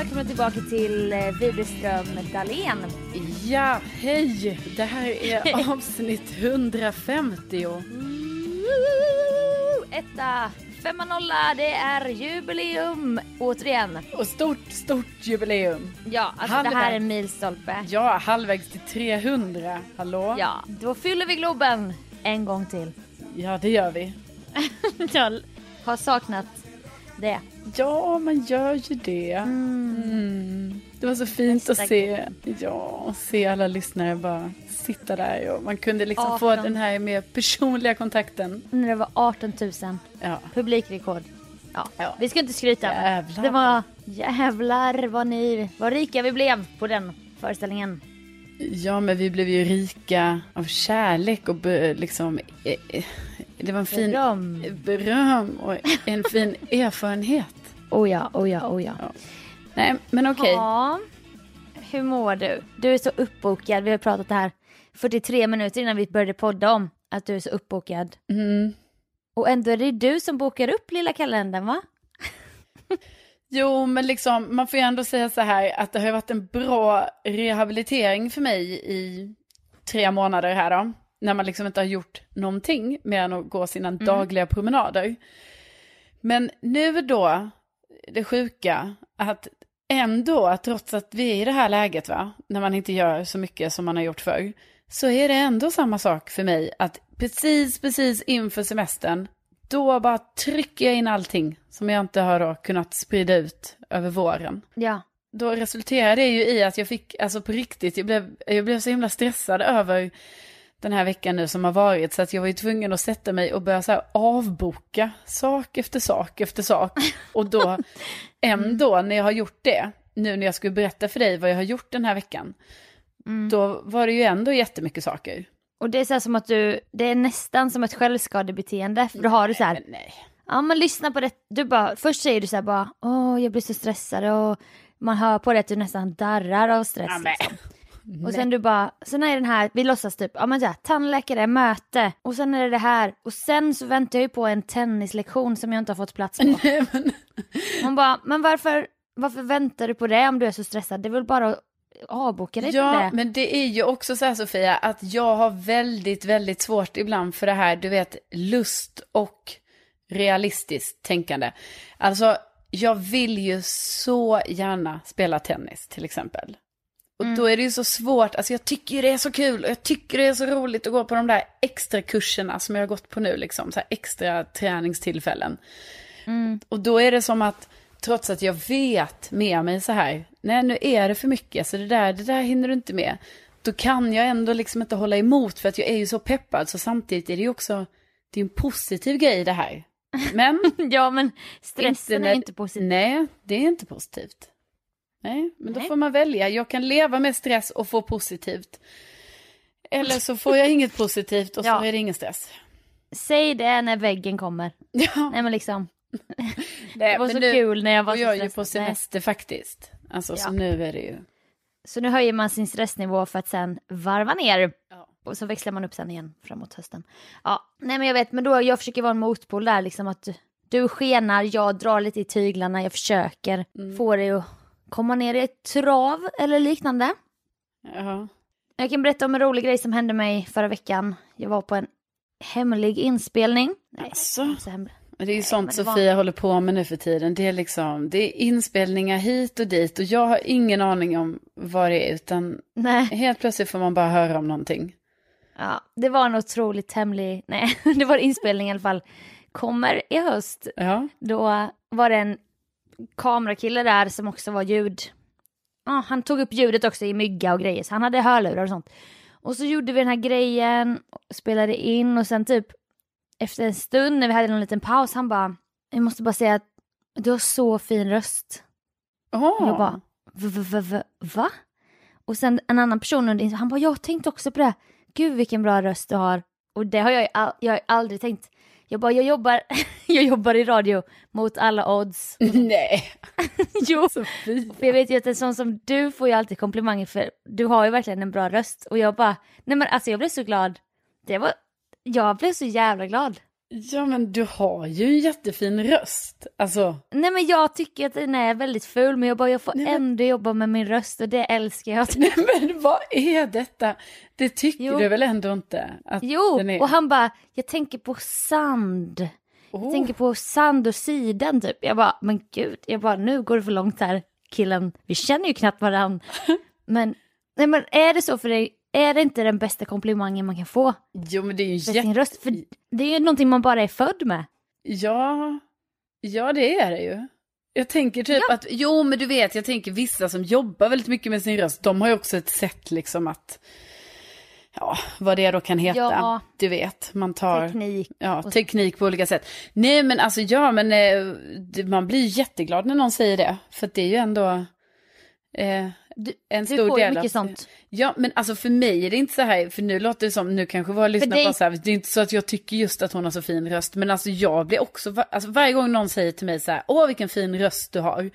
Välkomna tillbaka till eh, Widerström Dahlén. Ja, hej! Det här är avsnitt 150. Etta, femma nolla, det är jubileum återigen. Och stort, stort jubileum. Ja, alltså Halvvägs. det här är en milstolpe. Ja, halvvägs till 300. Hallå? Ja, då fyller vi Globen en gång till. Ja, det gör vi. Jag har saknat det. Ja, man gör ju det. Mm. Det var så fint Nästa att se, ja, se alla lyssnare bara sitta där och man kunde liksom få 18. den här mer personliga kontakten. När det var 18 000 Ja. publikrekord. Ja. Ja. Vi ska inte skryta. Jävlar. Det var jävlar vad ni, vad rika vi blev på den föreställningen. Ja, men vi blev ju rika av kärlek och liksom, eh, eh, det var en fin Beröm. beröm och en fin erfarenhet. Oh ja, oh ja, oh ja. Ja. Nej, men okej. Ja. Hur mår du? Du är så uppbokad. Vi har pratat det här 43 minuter innan vi började podda om att du är så uppbokad. Mm. Och ändå är det du som bokar upp lilla kalendern va? Jo, men liksom, man får ju ändå säga så här att det har varit en bra rehabilitering för mig i tre månader här då. När man liksom inte har gjort någonting mer än att gå sina dagliga promenader. Men nu då, det sjuka, att ändå, trots att vi är i det här läget va, när man inte gör så mycket som man har gjort förr, så är det ändå samma sak för mig att precis, precis inför semestern, då bara trycker jag in allting som jag inte har kunnat sprida ut över våren. Ja. Då resulterade det ju i att jag fick, alltså på riktigt, jag blev, jag blev så himla stressad över den här veckan nu som har varit, så att jag var ju tvungen att sätta mig och börja så här avboka sak efter sak efter sak. Och då, ändå när jag har gjort det, nu när jag skulle berätta för dig vad jag har gjort den här veckan, då var det ju ändå jättemycket saker. Och det är så som att du, det är nästan som ett självskadebeteende. För då har du så här, Men nej. ja men lyssna på det. Du bara, först säger du så här bara, åh jag blir så stressad och man hör på det att du nästan darrar av stress. Ja, men. Liksom. Och sen du bara, sen är den här, vi låtsas typ, ja men så här, tandläkare, möte och sen är det det här och sen så väntar jag ju på en tennislektion som jag inte har fått plats på. Nej, men, Hon bara, men varför, varför väntar du på det om du är så stressad? Det är väl bara att avboka dig ja, det. men det är ju också så här Sofia, att jag har väldigt, väldigt svårt ibland för det här, du vet, lust och realistiskt tänkande. Alltså, jag vill ju så gärna spela tennis till exempel. Och då är det ju så svårt, alltså jag tycker ju det är så kul och jag tycker det är så roligt att gå på de där extra kurserna som jag har gått på nu, liksom, så här extra träningstillfällen. Och då är det som att, trots att jag vet med mig så här, nej nu är det för mycket, så det där, det där hinner du inte med. Då kan jag ändå liksom inte hålla emot för att jag är ju så peppad, så samtidigt är det ju också, det är en positiv grej det här. Men Ja men stressen när- är inte positiv. Nej, det är inte positivt. Nej, men då Nej. får man välja. Jag kan leva med stress och få positivt. Eller så får jag inget positivt och så Ja. är det ingen stress. Säg det när väggen kommer. Ja, Nej men liksom, det var så nu kul när jag var så jag ju på stressad. Nej. semester faktiskt. Alltså, så Ja. nu är det ju... Så nu höjer man sin stressnivå för att sen varva ner. Ja. Och så växlar man upp sen igen framåt hösten. Ja, nej men jag vet, men då jag försöker vara en motpol där liksom att du, du skenar, jag drar lite i tyglarna, jag försöker Mm. få dig att komma ner i ett trav eller liknande. Ja. Jag kan berätta om en rolig grej som hände mig förra veckan. Jag var på en hemlig inspelning. Nej, Alltså. Det är ju men sånt det var- Sofia håller på med nu för tiden. Det är liksom, det är inspelningar hit och dit och jag har ingen aning om vad det är utan Nej. helt plötsligt får man bara höra om någonting. Ja, det var en otroligt hemlig, nej, det var en inspelning i alla fall. Kommer i höst. Ja, Då var det en kamerakille där som också var ljud. Ja, han tog upp ljudet också i mygga och grejer, så han hade hörlurar och sånt. Och så gjorde vi den här grejen, spelade in och sen typ efter en stund när vi hade en liten paus, han bara, jag måste bara säga att du har så fin röst. Och jag bara, va, va, va, va? Och sen en annan person under han bara, jag tänkte också på det. Gud vilken bra röst du har. Och det har jag, jag har aldrig tänkt. Jag bara, jag jobbar, jag jobbar i radio mot alla odds. Nej, jo, Sofia. för jag vet ju att en sån som du får ju alltid komplimanger för du har ju verkligen en bra röst. Och jag bara, nej men alltså jag blev så glad. Det var, jag blev så jävla glad. Ja men du har ju en jättefin röst. Alltså, Nej men jag tycker att den är väldigt ful men jag bara, jag får Nej, men- ändå jobba med min röst och det älskar jag. nej men vad är detta? Det tycker Jo. du väl ändå inte? Att Jo, är... och han bara, jag tänker på sand. Jag Åh. tänker på sand och sidan typ. Jag bara, men gud, jag bara, nu går det för långt här killen. Vi känner ju knappt varandra. Men, nej men är det så för dig, är det inte den bästa komplimangen man kan få Jo men det är ju jätte... sin röst? För det är ju någonting man bara är född med. Ja, ja det är det ju. Jag tänker typ att, jo men du vet, jag tänker vissa som jobbar väldigt mycket med sin röst, de har ju också ett sätt liksom att, ja, vad det då kan heta, Ja. du vet, man tar... Teknik. Ja, teknik på olika sätt. Nej men alltså ja, men eh, man blir ju jätteglad när någon säger det. För det är ju ändå eh, Du, en du stor får del mycket av... sånt. Ja, men alltså för mig är det inte så här, för nu låter det som, nu kanske våra lyssnare dig- bara så här, det är inte så att jag tycker just att hon har så fin röst, men alltså jag blir också, alltså varje gång någon säger till mig så här, åh vilken fin röst du har.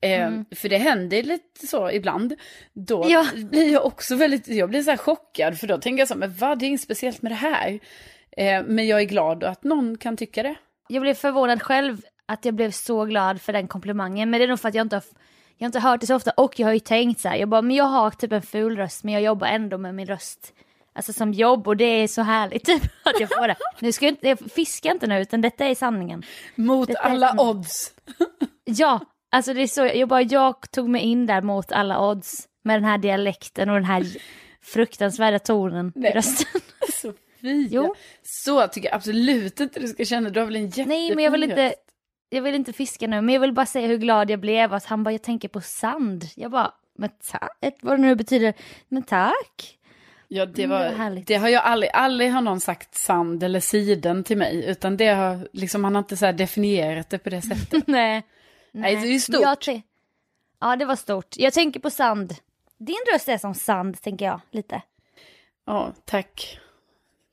Eh, För det händer lite så ibland. Då Ja. blir jag också väldigt, jag blir så här chockad, för då tänker jag så här, men vad, det är inget speciellt med det här. Eh, men jag är glad att någon kan tycka det. Jag blev förvånad själv att jag blev så glad för den komplimangen. Men det är nog för att jag inte har, jag har inte hört det så ofta och jag har ju tänkt så här, jag bara, men jag har typ en ful röst men jag jobbar ändå med min röst. Alltså som jobb och det är så härligt typ att jag får det. Nu ska jag inte, jag fiskar inte nu utan detta är sanningen. Mot Detta är alla som- odds. Ja, alltså det är så, jag bara, jag tog mig in där mot alla odds med den här dialekten och den här fruktansvärda tonen i rösten. Sofia. Jo. Så tycker jag absolut inte du ska känna, du har väl en jättefin Nej men jag vill inte, röst. Jag vill inte fiska nu men jag vill bara säga hur glad jag blev att han bara jag tänker på sand. Jag bara men tack, vad det nu betyder. Men tack. Ja, det, Mm, var, det var härligt. det har jag aldrig, aldrig har någon sagt sand eller siden till mig, utan det har, liksom, han har inte så här definierat det på det sättet. Nej. Nej, det är stort. Jag ja det var stort. Jag tänker på sand. Din röst är som sand tänker jag lite. Ja, tack.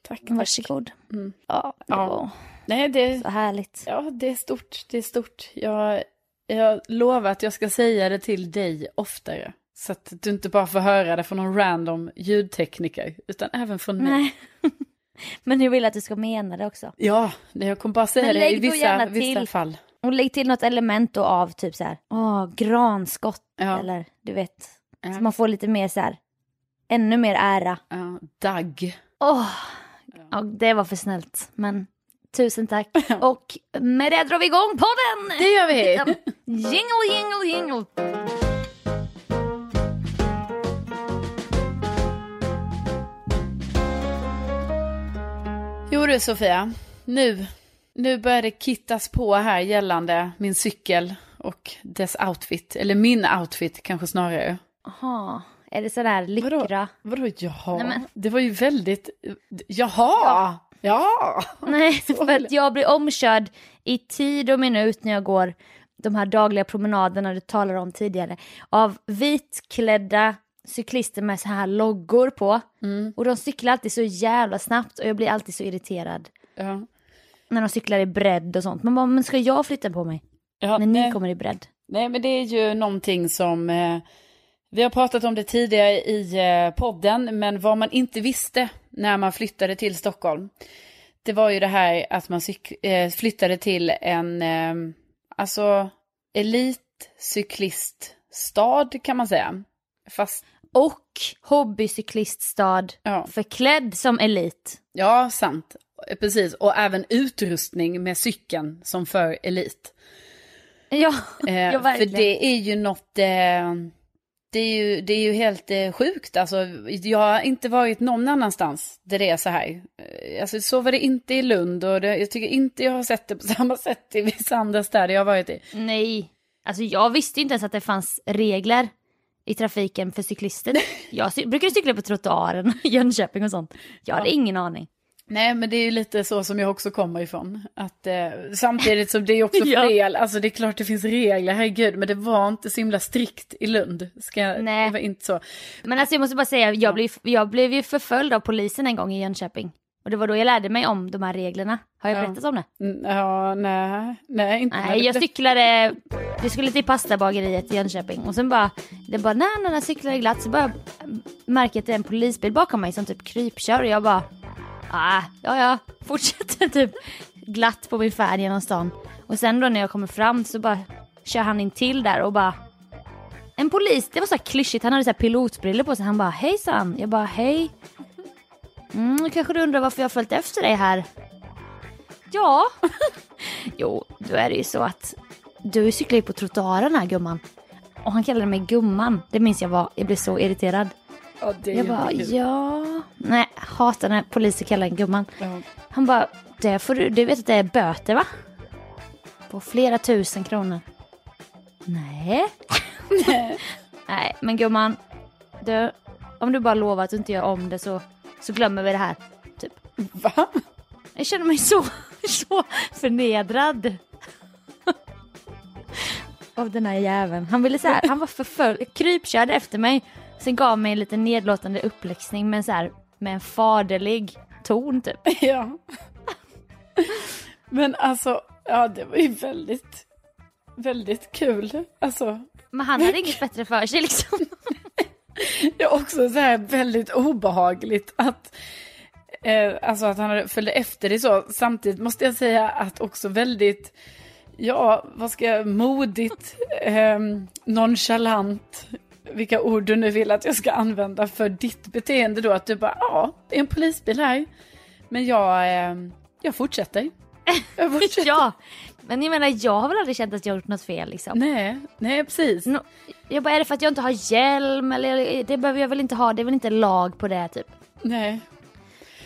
Tack, tack. Varsågod. Mm. Ja, det Ja. Nej, det, så härligt. ja, det är stort, det är stort. Jag, jag lovar att jag ska säga det till dig oftare. Så att du inte bara får höra det från någon random ljudtekniker, utan även från mig. Nej. Men jag vill att du ska mena det också. Ja, jag kommer bara säga det i vissa, vissa till. fall. Och lägg till något element då av typ så här, åh, granskott Ja. eller du vet. Ja. Så man får lite mer så här, ännu mer ära. Ja, Dagg. Åh, ja, det var för snällt. Men tusen tack. Och med det drar vi igång podden! Det gör vi! Jingle, jingle, jingle. Jo du Sofia, nu, nu börjar det kittas på här gällande min cykel och dess outfit. Eller min outfit kanske snarare. Jaha, är det sådär lyckra? Vadå jaha? Nej, men- Det var ju väldigt, jaha! Ja! Nej, för att jag blir omkörd i tid och minut när jag går de här dagliga promenaderna du talade om tidigare, av vitklädda cyklister med så här loggor på. Mm. Och de cyklar alltid så jävla snabbt och jag blir alltid så irriterad. Ja. När de cyklar i bredd och sånt. Man bara, men ska jag flytta på mig? Ja, när ni nej. kommer i bredd. Nej, men det är ju någonting som eh, vi har pratat om det tidigare i eh, podden, men vad man inte visste när man flyttade till Stockholm, det var ju det här att man eh, flyttade till en, eh, alltså elitcykliststad kan man säga. Fast, Och hobbycykliststad Ja. förklädd som elit. ja, sant. Precis, och även utrustning med cykeln som för elit. Ja, Eh, ja för verkligen. det är ju något, eh, det, är ju, det är ju helt eh, sjukt. Alltså, jag har inte varit någon annanstans där det är så här. Eh, Alltså, så var det inte i Lund och det, jag tycker inte jag har sett det på samma sätt i vissa andra städer jag har varit i. Nej, alltså jag visste inte ens att det fanns regler i trafiken för cyklister. Jag brukar cykla på trottoaren i Jönköping och sånt. Jag hade ingen aning. Nej, men det är ju lite så som jag också kommer ifrån. Att, eh, samtidigt som det är också Ja. fel, alltså det är klart det finns regler, herregud, men det var inte så himla strikt i Lund. Ska, jag- Nej. Det var inte så. Men alltså jag måste bara säga, jag blev, jag blev ju förföljd av polisen en gång i Jönköping. Och det var då jag lärde mig om de här reglerna. Har jag Ja. berättat om det? Ja, nej, nej, inte Nej, jag cyklade, vi skulle till pastabageriet i Jönköping och sen bara, det bara, när när jag cyklade glatt så bara märker jag att det är en polisbil bakom mig som typ krypkör och jag bara, ah, ja ja, fortsätter typ glatt på min färd genom stan. Och sen då när jag kommer fram så bara kör han in till där och bara, en polis, det var så här klyschigt, han hade så här pilotbrillor på sig, han bara, hejsan, jag bara, hej. Mm, kanske du undrar varför jag har följt efter dig här. Ja. jo, då är det ju så att du cyklar ju på trottoaren här gumman. Och han kallade mig gumman. Det minns jag var, jag blev så irriterad. Ja, det är Jag bara, ja. Nej, hatar när poliser kallar en gumman. Ja. Han bara, det får du, du vet att det är böter va? På flera tusen kronor. Nej. Nej, men gumman. Du, om du bara lovar att du inte gör om det så, så glömmer vi det här. Typ. Va? Jag känner mig så, så förnedrad. Av den här jäveln. Han ville så här, han var förföljd, krypkörde efter mig. Sen gav mig en liten nedlåtande uppläxning men så här med en faderlig ton typ. Ja. Men alltså, ja det var ju väldigt, väldigt kul. Alltså, Men han hade inget bättre för sig liksom. det är också så här väldigt obehagligt att, eh, alltså att han följde efter det så. Samtidigt måste jag säga att också väldigt, ja, vad ska jag, modigt, eh, nonchalant, vilka ord du nu vill att jag ska använda för ditt beteende då. Att du bara, ja, det är en polisbil här. Men jag, eh, jag fortsätter. Jag fortsätter. ja, men jag menar jag har väl aldrig känt att jag har gjort något fel liksom. Nej, nej precis. Nå- Jag bara, är det för att jag inte har hjälm eller det behöver jag väl inte ha, det är väl inte lag på det typ. Nej.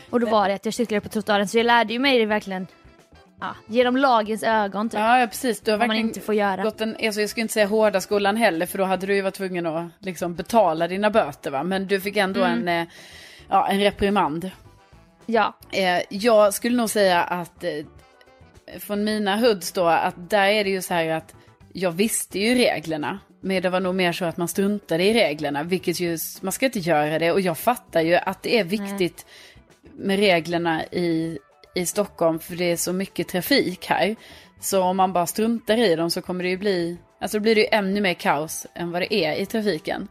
Och då var det att jag cyklade på trottoaren så jag lärde ju mig det verkligen, ja, genom lagens ögon typ. Ja, ja, precis. Du har man inte får göra. gått en, alltså jag skulle inte säga hårda skolan heller, för då hade du ju varit tvungen att liksom betala dina böter va. Men du fick ändå Mm. en, eh, ja, en reprimand. Ja, Eh, jag skulle nog säga att eh, från mina hoods då, att där är det ju så här att jag visste ju reglerna. Men det var nog mer så att man struntade i reglerna, vilket ju, man ska inte göra det. Och jag fattar ju att det är viktigt med reglerna i, i Stockholm, för det är så mycket trafik här. Så om man bara struntar i dem så kommer det ju bli, alltså då blir det ju ännu mer kaos än vad det är i trafiken.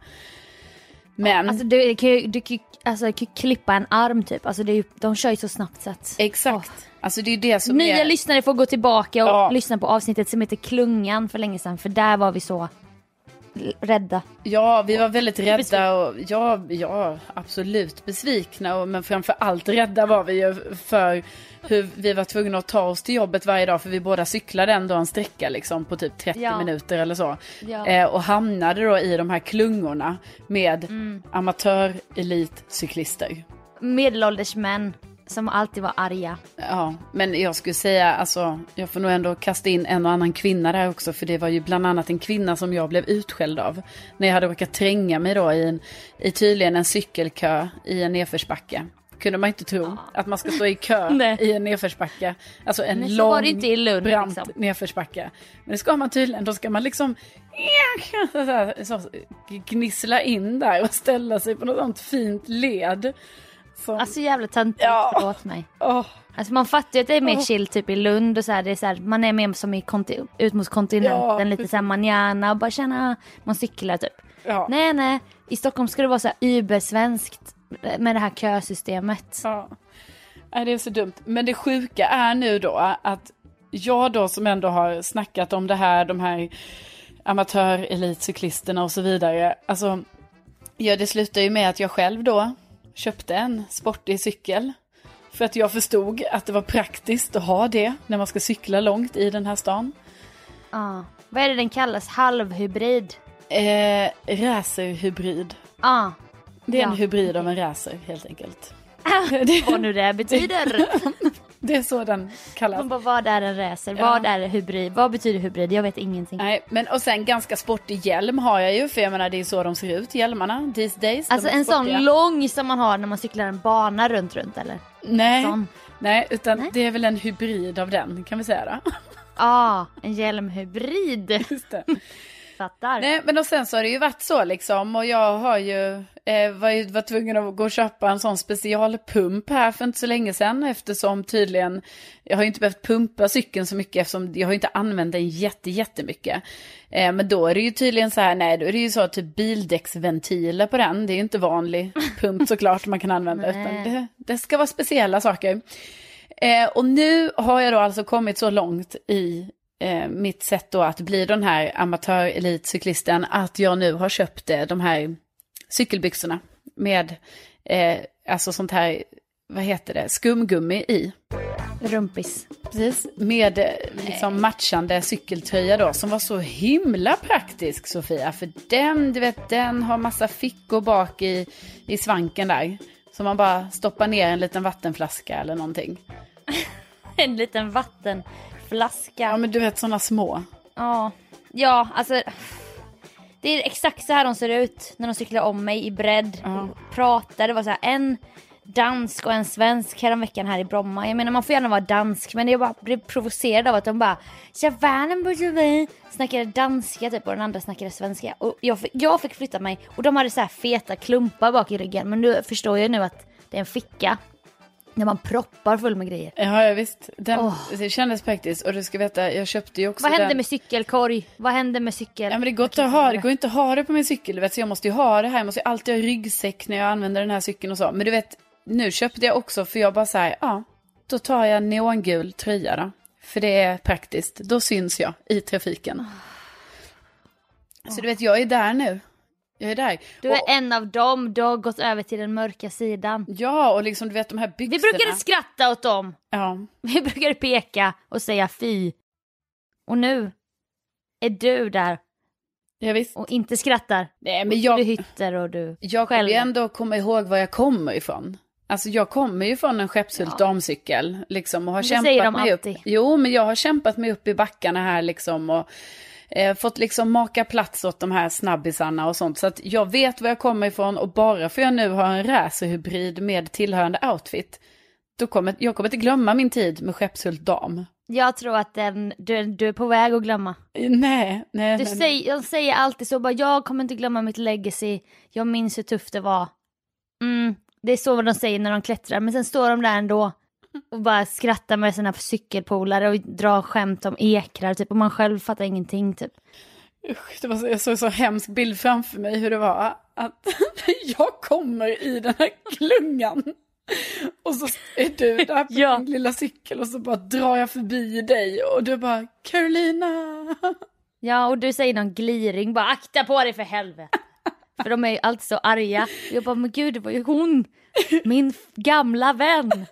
Men, alltså du kan ju, du kan alltså, kan klippa en arm typ, alltså det är ju, de kör ju så snabbt så att. exakt. Alltså det är det som Nya är... lyssnare får gå tillbaka och Ja. lyssna på avsnittet som heter Klungan för länge sedan, för där var vi så rädda. Ja, vi var väldigt rädda och ja, ja, absolut besvikna. Och, men framför allt rädda var vi ju för hur vi var tvungna att ta oss till jobbet varje dag. För vi båda cyklade ändå en sträcka liksom på typ 30 Ja. minuter eller så. Ja. Eh, och hamnade då i de här klungorna med Mm. amatör-elitcyklister. Medelålders män som alltid var arga. Ja, men jag skulle säga, alltså, jag får nog ändå kasta in en och annan kvinna där också, för det var ju bland annat en kvinna som jag blev utskälld av. När jag hade råkat tränga mig då i, en, i tydligen en cykelkö i en nedförsbacke. kunde man inte tro. Att man ska stå i kö i en nedförsbacke. Alltså en Men lång, Lund, brant liksom. nedförsbacke. Men det ska man tydligen, då ska man liksom så, gnissla in där och ställa sig på något sånt fint led. Som, Alltså jävla töntigt, Ja. förlåt mig. åh, Alltså man fattar ju att det är mer chill typ i Lund och så här, det är så här, man är mer som i konti- ut mot kontinenten, Ja, lite precis. såhär manana och bara känna, man cyklar typ. ja. Nej nej, i Stockholm ska det vara så här übersvenskt med det här kösystemet. Ja. Nej, det är så dumt. Men det sjuka är nu då att jag då som ändå har snackat om det här, de här amatörelitcyklisterna och så vidare. Alltså, ja, det slutar ju med att jag själv då köpte en sportig cykel. För att jag förstod att det var praktiskt att ha det när man ska cykla långt i den här stan. Ja. Vad är det den kallas? Halvhybrid? Eh, racerhybrid. Ja. Det är en Ja. hybrid av en racer helt enkelt. Vad nu det betyder. Det är så den kallas. Man bara, vad är en racer? Ja. Vad är hybrid? Vad betyder hybrid? Jag vet ingenting. Nej, men och sen ganska sportig hjälm har jag ju, för jag menar det är så de ser ut, hjälmarna, these days. De Alltså är en sportiga. sån lång som man har när man cyklar en bana runt runt eller? Nej, Sån. nej, utan Nej. det är väl en hybrid av den, kan vi säga då. Ja, en hjälmhybrid. Just det. Fattar. Nej, men och sen så har det ju varit så liksom, och jag har ju, eh, var, var tvungen att gå och köpa en sån specialpump här för inte så länge sedan, eftersom tydligen, jag har ju inte behövt pumpa cykeln så mycket eftersom jag har inte använt den jätte, jättemycket. Eh, men då är det ju tydligen så här, nej då är det ju så typ bildäcksventiler på den, det är ju inte vanlig pump såklart man kan använda, utan det, det ska vara speciella saker. Eh, och nu har jag då alltså kommit så långt i eh, mitt sätt då att bli den här amatörelitcyklisten att jag nu har köpt eh, de här cykelbyxorna med eh, alltså sånt här, vad heter det, skumgummi i. Rumpis. Precis, med eh, liksom matchande cykeltröja då som var så himla praktisk Sofia. För den, du vet, den har massa fickor bak i, i svanken där. Så man bara stoppar ner en liten vattenflaska eller någonting. En liten vattenflaska. Ja men du vet sådana små. Ja, ja alltså. Det är exakt så här de ser ut när de cyklar om mig i bredd. Ja. Pratar, det var så här en dansk och en svensk häromveckan här i Bromma. Jag menar man får gärna vara dansk men jag bara blev provocerad av att de bara "Ja, världen borde vi snackade danska typ och den andra snackade svenska. Och jag, fick- jag fick flytta mig och de hade så här feta klumpar bak i ryggen men nu förstår jag nu att det är en ficka. När man proppar full med grejer. Ja, ja visst. Den. Det kändes praktiskt. Och du ska veta, jag köpte ju också Vad hände den. med cykelkorg? Vad hände med cykel? Ja men det går inte att ha, det går inte att ha det på min cykel, du vet. Så jag måste ju ha det här, jag måste ju alltid ha ryggsäck när jag använder den här cykeln och så. Men du vet, nu köpte jag också för jag bara säger, ja, då tar jag neongul tröja då. För det är praktiskt, då syns jag i trafiken. Så du vet, jag är där nu. Jag är där. Du är och, en av dem, du har gått över till den mörka sidan. Ja, och liksom du vet de här Vi byxorna. brukade skratta åt dem. Ja, Vi brukade peka och säga fy. Och nu är du där ja visst. och inte skrattar. Nej men Du jag, hytter och du Jag kommer ju ändå komma ihåg var jag kommer ifrån. Alltså jag kommer ju från en Skeppshult Ja. damcykel. Liksom, och har Det kämpat säger de mig alltid. upp. Jo, men jag har kämpat mig upp i backarna här liksom. Och eh, fått liksom maka plats åt de här snabbisarna och sånt. Så att jag vet var jag kommer ifrån. Och bara för jag nu har en racerhybrid med tillhörande outfit. Då kommer, jag kommer inte glömma min tid med Skeppshult dam. Jag tror att den, du, du är på väg att glömma. Nej, nej, Du nej. nej. säger, de säger alltid så bara, jag kommer inte glömma mitt legacy, jag minns hur tufft det var. Mm, det är så de säger när de klättrar, men sen står de där ändå och bara skrattar med sina cykelpolare och drar skämt om ekrar typ, och man själv fattar ingenting typ. Usch, det var så, jag såg så hemsk bild framför mig hur det var att jag kommer i den här klungan. Och så är du där på Ja. din lilla cykel och så bara drar jag förbi dig och du bara Carolina. Ja, och du säger någon gliring, bara akta på dig för helvete. För de är ju alltid så arga. Jag bara, men gud det var ju hon, min gamla vän.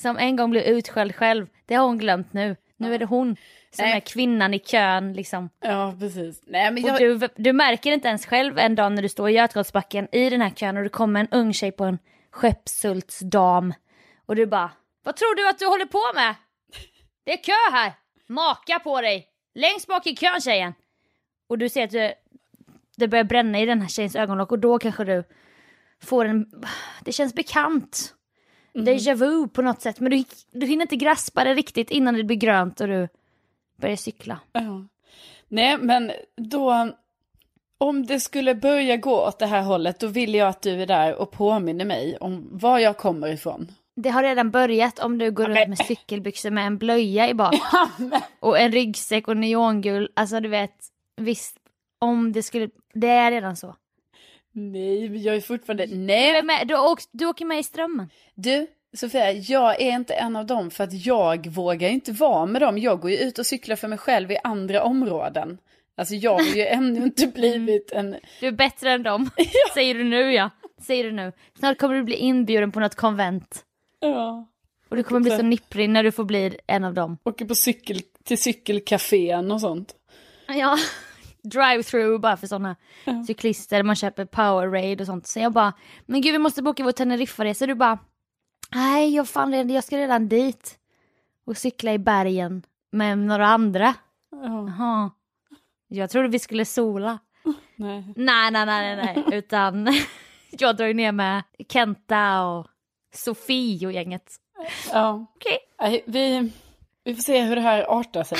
Som en gång blev utskälld själv. Det har hon glömt nu. Nu är det hon som Nej. är kvinnan i kön liksom. Ja, precis. Nej, men jag... du, du märker inte ens själv en dag när du står i Götgatsbacken i den här kön och det kommer en ung tjej på en Skeppshultsdam. Och du bara, vad tror du att du håller på med? Det är kö här! Maka på dig! Längst bak i kön tjejen! Och du ser att du, det börjar bränna i den här tjejens ögonlock och då kanske du får en... Det känns bekant. Déjà vu på något sätt. Men du, du hinner inte graspa det riktigt innan det blir grönt och du börjar cykla. Ja. Nej, men då, om det skulle börja gå åt det här hållet, då vill jag att du är där och påminner mig om var jag kommer ifrån. Det har redan börjat om du går runt med cykelbyxor med en blöja i bak. Och en ryggsäck och neongul. Alltså du vet, visst, om det skulle, det är redan så. Nej, men jag är fortfarande, nej. Men du, åk, du åker med i strömmen. Du, Sofia, jag är inte en av dem för att jag vågar inte vara med dem. Jag går ju ut och cyklar för mig själv i andra områden. Alltså jag har ju ännu inte blivit en... Du är bättre än dem, säger du nu ja. Säger du nu. Snart kommer du bli inbjuden på något konvent. Ja. Och du kommer bli så nipprig när du får bli en av dem. Åker på cykel till cykelcafén och sånt. Ja, drive-through bara för sådana Ja. cyklister. Man köper powerade och sånt. Så jag bara, men gud vi måste boka vår Teneriffa-resa. Du bara, nej jag, fan, redan- jag ska redan dit. Och cykla i bergen med några andra. Ja, Jaha. Jag trodde vi skulle sola. nej. Nej, nej, nej, nej, utan jag drar ju ner med Kenta och Sofie och gänget. Ja. Okej. Nej, Vi, vi får se hur det här artar sig.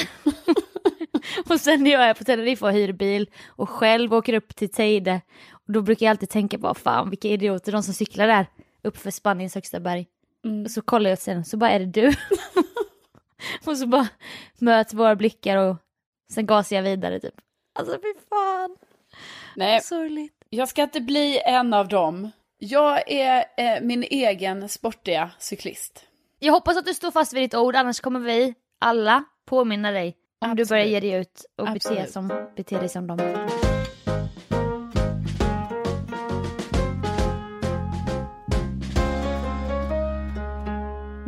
Och sen när jag är på Teneriffa och hyr bil och själv åker upp till Teide, och då brukar jag alltid tänka på, fan vilka idioter de som cyklar där uppför Spaniens högsta berg. Mm. Och så kollar jag sen, så bara är det du. och så bara möts våra blickar och sen gasar jag vidare typ. Alltså fy fan, Nej, sorgligt. jag ska inte bli en av dem. Jag är eh, min egen sportiga cyklist. Jag hoppas att du står fast vid ditt ord, annars kommer vi alla påminna dig om du Absolut. börjar ge dig ut och bete, som, bete dig som dem.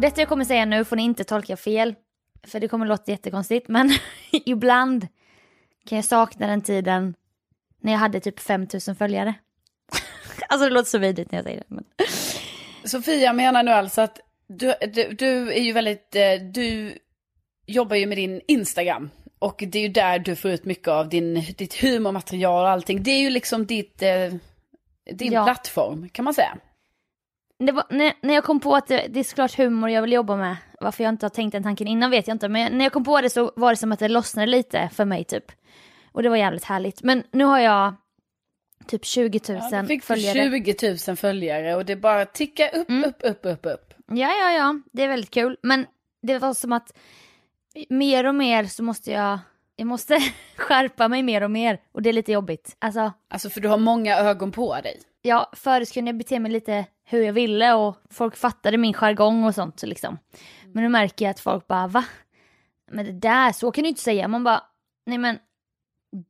Detta jag kommer säga nu får ni inte tolka fel, för det kommer låta jättekonstigt, men ibland kan jag sakna den tiden när jag hade typ 5000 följare. alltså det låter så vidrigt när jag säger det. Men... Sofia menar nu alltså att du, du, du är ju väldigt, eh, du jobbar ju med din Instagram. Och det är ju där du får ut mycket av din, ditt humormaterial och allting. Det är ju liksom ditt, eh, din Ja. plattform kan man säga. Var, när, när jag kom på att det, det är såklart humor jag vill jobba med, varför jag inte har tänkt den tanken innan vet jag inte, men när jag kom på det så var det som att det lossnade lite för mig typ. Och det var jävligt härligt. Men nu har jag typ 20 000 Ja, du fick följare. 20 000 följare och det bara tickar upp, Mm. upp, upp, upp, upp. Ja, ja, ja, det är väldigt kul. Men det var som att mer och mer så måste jag, jag måste skärpa mig mer och mer. Och det är lite jobbigt. Alltså, Alltså för du har många ögon på dig. ja, förut kunde jag bete mig lite hur jag ville och folk fattade min jargong och sånt liksom. Men nu märker jag att folk bara va? Men det där, så kan du inte säga. Man bara, nej men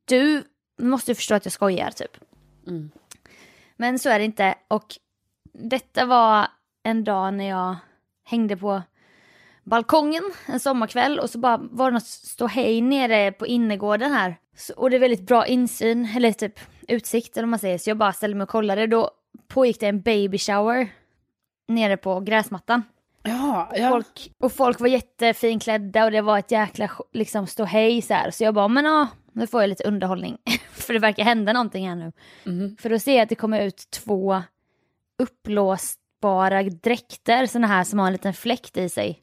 du måste förstå att jag skojar typ. Mm. Men så är det inte och detta var en dag när jag hängde på balkongen en sommarkväll och så bara var det något ståhej nere på innergården här. Så, och det är väldigt bra insyn, eller typ utsikt eller man säger. Så jag bara ställde mig och kollade. Då pågick det en baby shower nere på gräsmattan. Ja, ja. Folk, och folk var jättefinklädda och det var ett jäkla liksom ståhej så här. Så jag bara, men ja, nu får jag lite underhållning. För det verkar hända någonting här nu. Mhm. För då ser jag att det kommer ut två uppblåsbara dräkter, såna här som har en liten fläkt i sig.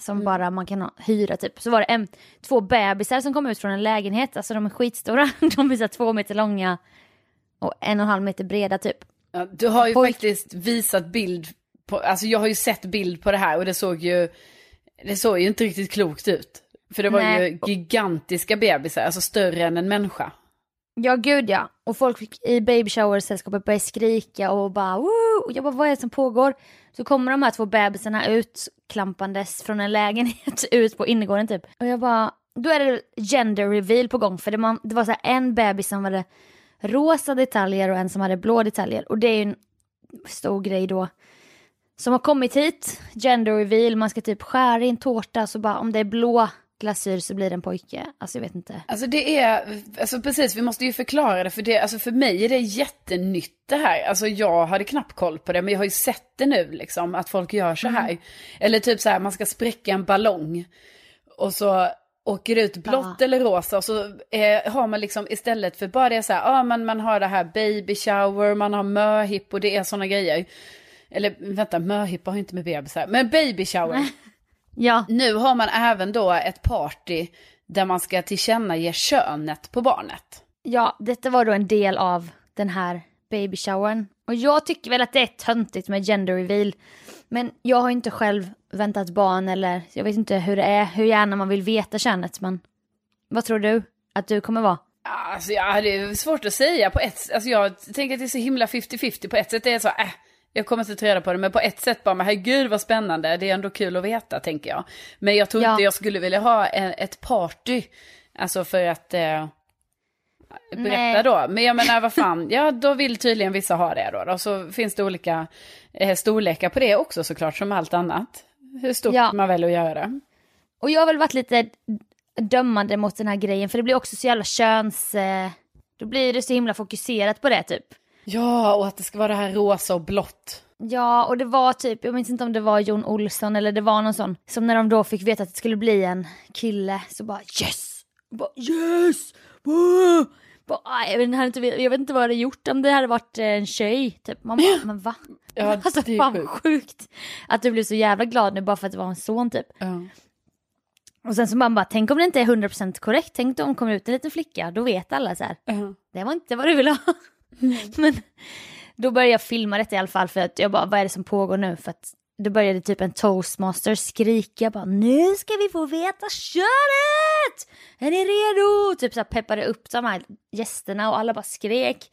Som Mm. bara man kan hyra typ. Så var det en, två bebisar som kom ut från en lägenhet, alltså de är skitstora. De är så två meter långa och en och en halv meter breda typ. Ja, du har ju Pojk- faktiskt visat bild på, alltså jag har ju sett bild på det här och det såg ju, det såg ju inte riktigt klokt ut. För det var Nej. ju gigantiska bebisar, alltså större än en människa. Ja gud ja. Och folk fick i baby shower-sällskapet började skrika och bara Woo! Och jag bara vad är det som pågår? Så kommer de här två bebisarna ut klampandes från en lägenhet ut på innergården typ. Och jag bara, då är det gender reveal på gång för det, man, det var så här en bebis som hade rosa detaljer och en som hade blå detaljer. Och det är ju en stor grej då. Som har kommit hit, gender reveal, man ska typ skära i en tårta så bara om det är blå glasyr så blir det en pojke. Alltså jag vet inte. Alltså det är, alltså precis, vi måste ju förklara det för det, alltså för mig är det jättenytt det här. Alltså jag hade knappt koll på det, men jag har ju sett det nu liksom, att folk gör så här. Eller typ så här, man ska spräcka en ballong. Och så åker ut blått eller rosa och så eh, har man liksom istället för bara det så här, ja men man har det här baby shower, man har möhipp och det är sådana grejer. eller vänta, möhippa har inte med bebisar, men baby shower. Ja, Nu har man även då ett party där man ska tillkännage könet på barnet. ja, detta var då en del av den här baby showern. Och jag tycker väl att det är töntigt med gender reveal. Men jag har inte själv väntat barn eller jag vet inte hur det är, hur gärna man vill veta könet. Men vad tror du att du kommer vara? Alltså ja, det är svårt att säga på ett Alltså jag tänker att det är så himla 50-50. På ett sätt är det så, äh, jag kommer inte ta reda på det. Men på ett sätt bara, men herregud vad spännande. Det är ändå kul att veta, tänker jag. Men jag tror Ja. inte jag skulle vilja ha en, ett party. Alltså för att eh, berätta Nej. då. Men jag menar, vad fan, ja då vill tydligen vissa ha det då. Och så finns det olika eh, storlekar på det också såklart, som allt annat. Hur stort Ja. man väljer att göra det. Och jag har väl varit lite dömande mot den här grejen för det blir också så jävla köns... Eh, då blir det så himla fokuserat på det typ. Ja, och att det ska vara det här rosa och blått. Ja, och det var typ, jag minns inte om det var Jon Olsson eller det var någon sån, som när de då fick veta att det skulle bli en kille så bara yes! Bara, yes! Wow! Bara, jag, vet, inte- jag vet inte vad det hade gjort om det hade varit eh, en tjej. Typ. Man bara, men va? Ja, alltså det fan sjukt. sjukt. Att du blev så jävla glad nu bara för att det var en son typ. Ja. Och sen så man bara, tänk om det inte är 100% korrekt, tänk om det kommer ut en liten flicka, då vet alla så här. Ja. Det var inte vad du ville ha. Men då började jag filma detta i alla fall för att jag bara, vad är det som pågår nu? För att då började typ en toastmaster skrika bara, nu ska vi få veta köret! Är ni redo? Typ så här peppade upp de här gästerna och alla bara skrek.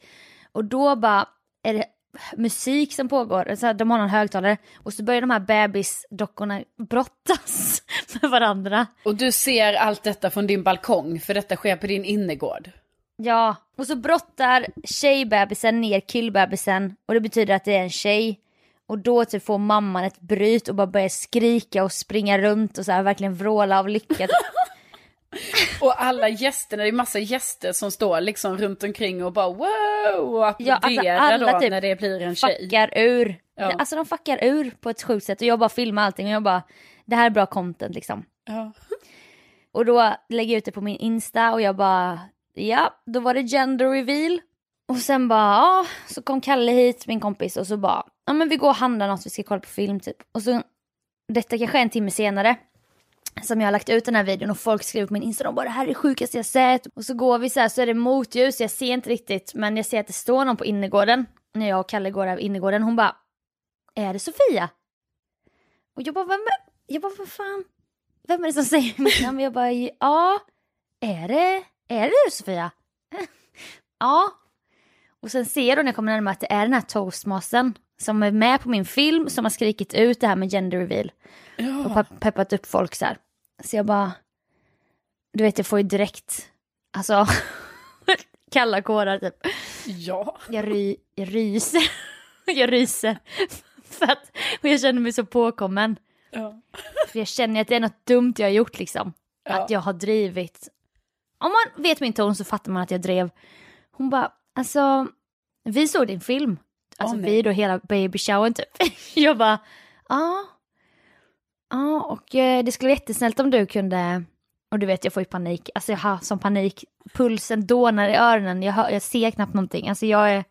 Och då bara är det musik som pågår, så här, de har någon högtalare och så börjar de här bebisdockorna brottas med varandra. Och du ser allt detta från din balkong, för detta sker på din innergård. Ja, och så brottar tjejbebisen ner killbebisen och det betyder att det är en tjej. Och då typ får mamman ett bryt och bara börjar skrika och springa runt och så här verkligen vråla av lycka. Och alla gästerna, det är massa gäster som står liksom runt omkring och bara wow och Ja, alltså applåderar alla då typ när det blir en tjej. Fuckar ur. Ja. Alltså de fuckar ur på ett sjukt sätt och jag bara filmar allting och jag bara, det här är bra content liksom. Ja. Och då lägger jag ut det på min Insta och jag bara, ja, då var det gender reveal. Och sen bara, ja, så kom Kalle hit, min kompis, och så bara, ja men vi går och handlar något, vi ska kolla på film typ. Och så, detta kanske är en timme senare, som jag har lagt ut den här videon och folk skriver på min Instagram bara det här är det sjukaste jag sett. Och så går vi så här så är det motljus, jag ser inte riktigt, men jag ser att det står någon på innergården, när jag och Kalle går över innergården, hon bara, är det Sofia? Och jag bara, vem är, jag bara, vad fan? Vem är det som säger mitt namn? Jag bara, ja, är det, är det du Sofia? ja. Och sen ser hon när jag kommer närmare att det är den här toastmastern som är med på min film som har skrikit ut det här med gender reveal. Och pe- peppat upp folk så här. Så jag bara, du vet jag får ju direkt, alltså, kalla kårar typ. Ja. Jag, ry, jag ryser. jag ryser. För att, och jag känner mig så påkommen. ja. För jag känner att det är något dumt jag har gjort liksom. Ja. Att jag har drivit. Om man vet min ton så fattar man att jag drev. Hon bara, alltså, vi såg din film. Alltså nej. vi då hela baby showern typ. jag bara, ja. Ja, och eh, det skulle vara jättesnällt om du kunde, och du vet jag får ju panik, alltså jag har som panik, pulsen dånar i öronen, jag, hör, jag ser knappt någonting, alltså jag är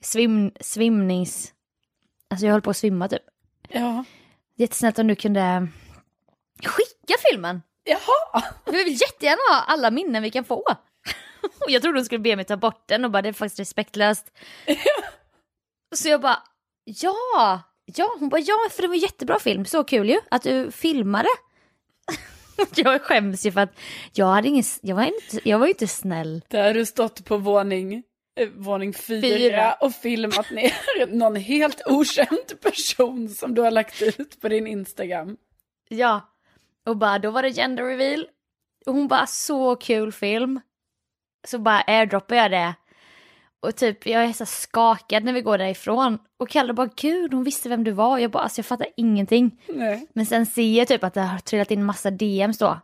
svim, svimnings, alltså jag håller på att svimma typ. Ja. Jättesnällt om du kunde skicka filmen. Jaha. Vi vill jättegärna ha alla minnen vi kan få. Och jag trodde hon skulle be mig ta bort den och bara det är faktiskt respektlöst. Så jag bara ja, ja, hon bara ja för det var en jättebra film, så kul ju att du filmade. Jag skäms ju för att jag hade ingen, jag var inte, jag var ju inte snäll. Där har du stått på våning, eh, våning fyra, Fyra. och filmat ner någon helt okänd person som du har lagt ut på din Instagram. Ja, och bara då var det gender reveal. Och hon bara så kul film. Så bara airdroppade jag det. Och typ jag är så skakad när vi går därifrån. Och Kalle bara gud hon visste vem du var. Jag bara alltså jag fattar ingenting. Nej. Men sen ser jag typ att det har trillat in massa DMs då.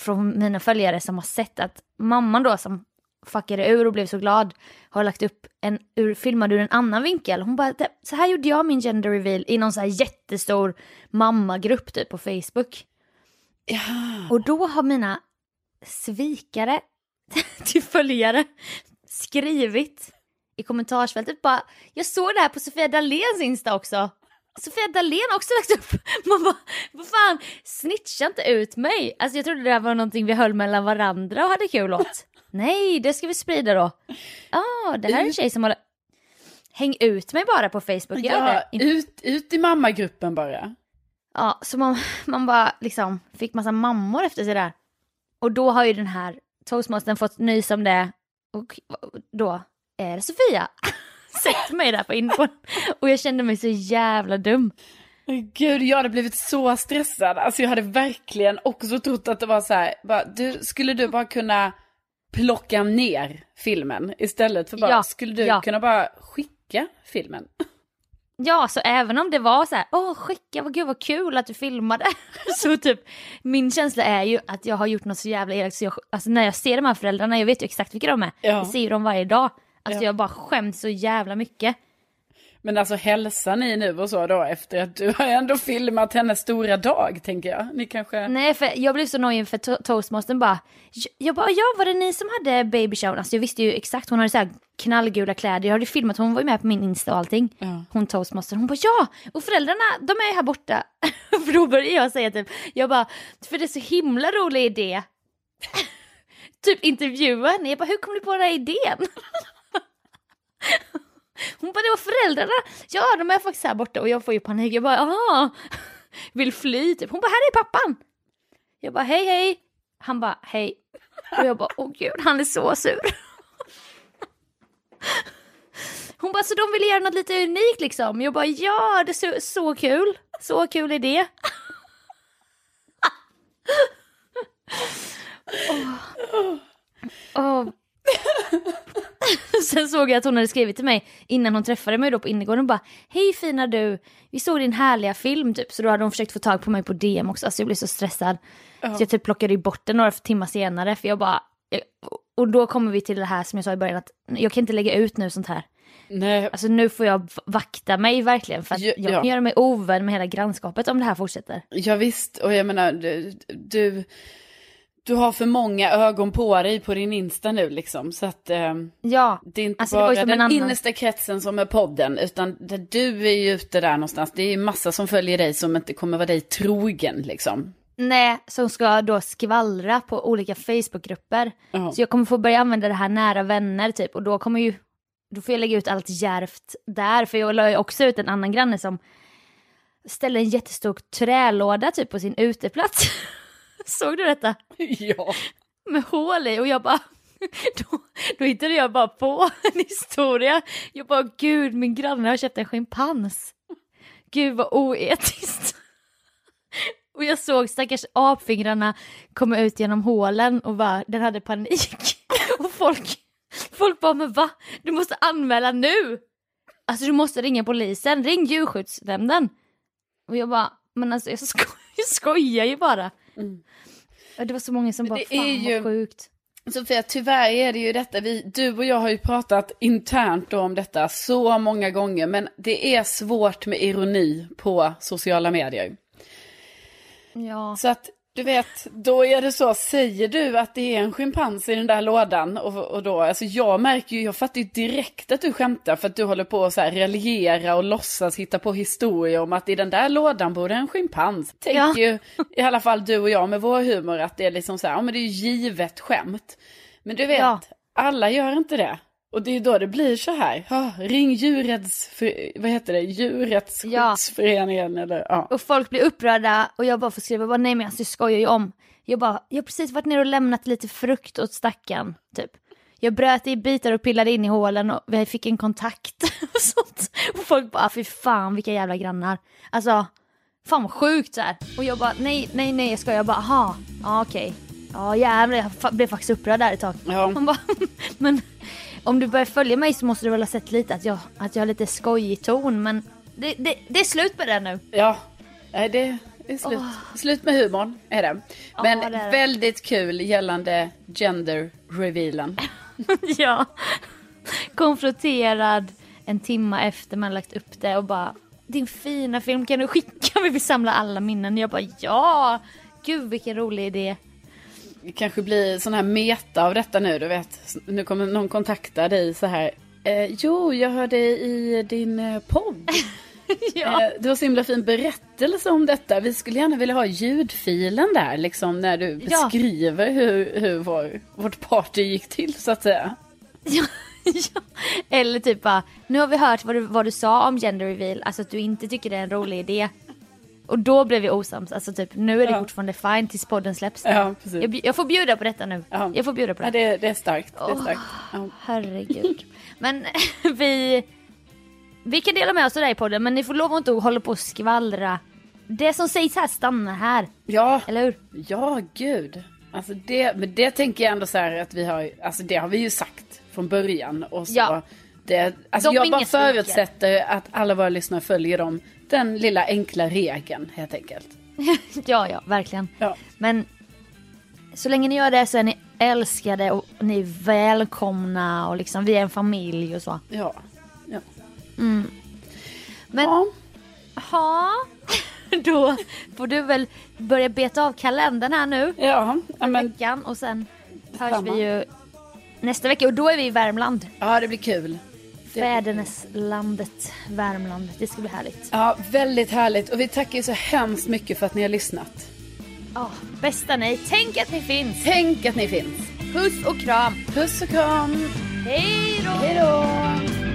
Från mina följare som har sett att mamman då som fuckade ur och blev så glad har lagt upp en ur, filmad ur en annan vinkel. Hon bara, "Det- så här gjorde jag min gender reveal i någon så här jättestor mammagrupp typ på Facebook. Ja. Och då har mina svikare till följare skrivit i kommentarsfältet bara, jag såg det här på Sofia Dahléns Insta också. Sofia Dalén har också lagt upp, man bara, vad fan, snitcha inte ut mig. Alltså jag trodde det här var någonting vi höll mellan varandra och hade kul åt. Nej, det ska vi sprida då. Ja, ah, det här är en tjej som har... Häng ut mig bara på Facebook, gör Ja, det. ut, ut i mammagruppen bara. Ja, så man, man bara liksom fick massa mammor efter sig där. Och då har ju den här toastmastern fått nys om det och då är det Sofia. Sett mig där på infon. Och jag kände mig så jävla dum. Gud, jag hade blivit så stressad. Alltså jag hade verkligen också trott att det var så här, bara, du, skulle du bara kunna plocka ner filmen istället för bara, Ja, skulle du ja. kunna bara skicka filmen? Ja, så även om det var så här, åh skicka, vad gud vad kul att du filmade. så typ, min känsla är ju att jag har gjort något så jävla elakt så jag, alltså när jag ser de här föräldrarna, jag vet ju exakt vilka de är. Ja. Jag ser ju dem varje dag. Alltså Ja. jag bara skäms så jävla mycket. Men alltså hälsar ni nu och så då efter att du har ändå filmat hennes stora dag, tänker jag. Ni kanske... Nej, för jag blev så nojig för to- toastmastern bara, "Jag- bara, ja var det ni som hade baby shower? Alltså jag visste ju exakt, hon hade så här knallgula kläder, jag hade filmat, hon var ju med på min Insta och allting. Ja. Hon toastmastern, hon bara ja, och föräldrarna de är här borta. för då började jag säga typ, jag bara, för det är så himla rolig idé. typ intervjua henne, jag bara hur kom du på den här idén? Hon bara, det var föräldrarna. Ja, de är faktiskt här borta och jag får ju panik. Jag bara, aha. Vill fly typ. Hon bara, här är pappan. Jag bara, hej hej. Han bara, hej. Och jag bara, åh gud, han är så sur. Hon bara, så de ville göra något lite unikt liksom. Jag bara, ja, det är så, så kul. Så kul idé. oh. Oh. Sen såg jag att hon hade skrivit till mig innan hon träffade mig då på innergården och bara Hej fina du, vi såg din härliga film typ. Så då hade hon försökt få tag på mig på DM också, alltså jag blev så stressad. Så jag typ plockade ju bort den några timmar senare för jag bara och då kommer vi till det här som jag sa i början att jag kan inte lägga ut nu sånt här. Nej, Alltså nu får jag vakta mig verkligen för att Ja, jag ja. kan göra mig ovän med hela grannskapet om det här fortsätter. ja, visst, och jag menar, du, du, du har för många ögon på dig på din Insta nu liksom. Så att eh, Ja, det är inte Alltså, bara den en annan- innersta kretsen som är podden, utan det, du är ju ute där någonstans. Det är ju massa som följer dig som inte kommer vara dig trogen liksom. nej, som ska då skvallra på olika Facebookgrupper. Ja. Så jag kommer få börja använda det här nära vänner typ och då kommer ju, då får jag lägga ut allt järvt där för jag la ju också ut en annan granne som ställde en jättestor trälåda typ på sin uteplats. Såg du detta? Ja. Med hål i och jag bara, då, då hittade jag bara på en historia. Jag bara, gud min granne har köpt en schimpans. Gud vad oetiskt. Och jag såg stackars apfingrarna komma ut genom hålen och bara, den hade panik. Och folk, folk bara, men va? Du måste anmäla nu! Alltså du måste ringa polisen, ring djurskyddsnämnden. Och jag bara, men alltså jag, sko jag skojar ju bara. Och Det var så många som bara, Mm. Det fan är ju- vad sjukt. Sofia, tyvärr är det ju detta, vi, du och jag har ju pratat internt om detta så många gånger, men det är svårt med ironi på sociala medier. Ja. Så att, du vet, då är det så, säger du att det är en schimpans i den där lådan och, och då, alltså jag märker ju, jag fattar ju direkt att du skämtar för att du håller på att så här raljera och låtsas hitta på historier om att i den där lådan bor det en schimpans. Tänker Ja. ju, i alla fall du och jag med vår humor, att det är liksom så här, ja men det är ju givet skämt. Men du vet, Ja. alla gör inte det. Och det är då det blir så här, ja, ring djurrätts, vad heter det, djurrättsskyddsföreningen eller ja. Och folk blir upprörda och jag bara får skriva, bara, nej men alltså jag skojar ju om. Jag bara, jag har precis varit ner och lämnat lite frukt åt stackaren, typ. Jag bröt i bitar och pillade in i hålen och vi fick en kontakt och sånt. Och folk bara, fy fan vilka jävla grannar. Alltså, fan vad sjukt så här. Och jag bara, nej, nej, nej, jag skojar. Jag bara, aha, ja okej. Ja jävlar, jag blev faktiskt upprörd där ett tag. Ja. Man bara, men om du börjar följa mig så måste du väl ha sett lite att jag, att jag har lite skojig ton, men det, det, det är slut med det nu. Ja, det är slut. Slut med humorn är det. Men det är väldigt kul gällande gender revealen. ja. Konfronterad en timma efter man lagt upp det och bara din fina film kan du skicka? Vi vill samla alla minnen. Jag bara ja! Gud vilken rolig idé. Kanske blir sån här meta av detta nu, du vet. Nu kommer någon kontakta dig så här Eh, jo, jag hörde i din eh, podd. ja. Eh, det var så himla fin berättelse om detta. Vi skulle gärna vilja ha ljudfilen där, liksom när du Ja. beskriver hur, hur vår, vårt party gick till, så att säga. Ja, ja. Eller typ bara, nu har vi hört vad du, vad du sa om gender reveal, alltså att du inte tycker det är en rolig idé. Och då blev vi osams, alltså typ nu är det Ja. fortfarande fine tills podden släpps. Ja, precis. Jag, jag får bjuda på detta nu. Ja. Jag får bjuda på det. Ja, det, det är starkt. Det är starkt. Ja. Herregud. Men vi, vi kan dela med oss av det i podden men ni får lov att inte hålla på och skvallra. Det som sägs här stannar här, ja, eller hur? ja, gud. Alltså det, men det tänker jag ändå så här att vi har, alltså det har vi ju sagt från början. Och så, Ja. Det, alltså De jag bara förutsätter att alla våra lyssnare följer dem, den lilla enkla regeln helt enkelt. Ja, ja, verkligen. Ja. Men så länge ni gör det så är ni älskade och ni är välkomna och liksom vi är en familj och så. Ja. ja. Men ja. ha, då får du väl börja beta av kalendern här nu. Ja, ja, men, veckan och sen hörs Detsamma. vi ju nästa vecka och då är vi i Värmland. ja, det blir kul. Det- Fäderneslandet Värmland. Det ska bli härligt. Ja, väldigt härligt. Och vi tackar ju så hemskt mycket för att ni har lyssnat. Ja, bästa ni. Tänk att ni finns. Tänk att ni finns. Puss och kram. Puss och kram. Hej då. Hej då.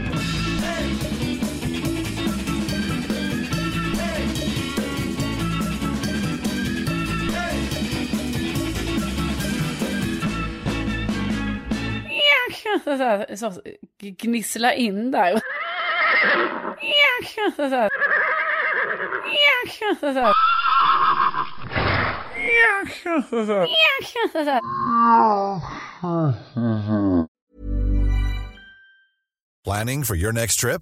Så här, så, gnissla in där. Så här. Så här. Så. Planning for your next trip?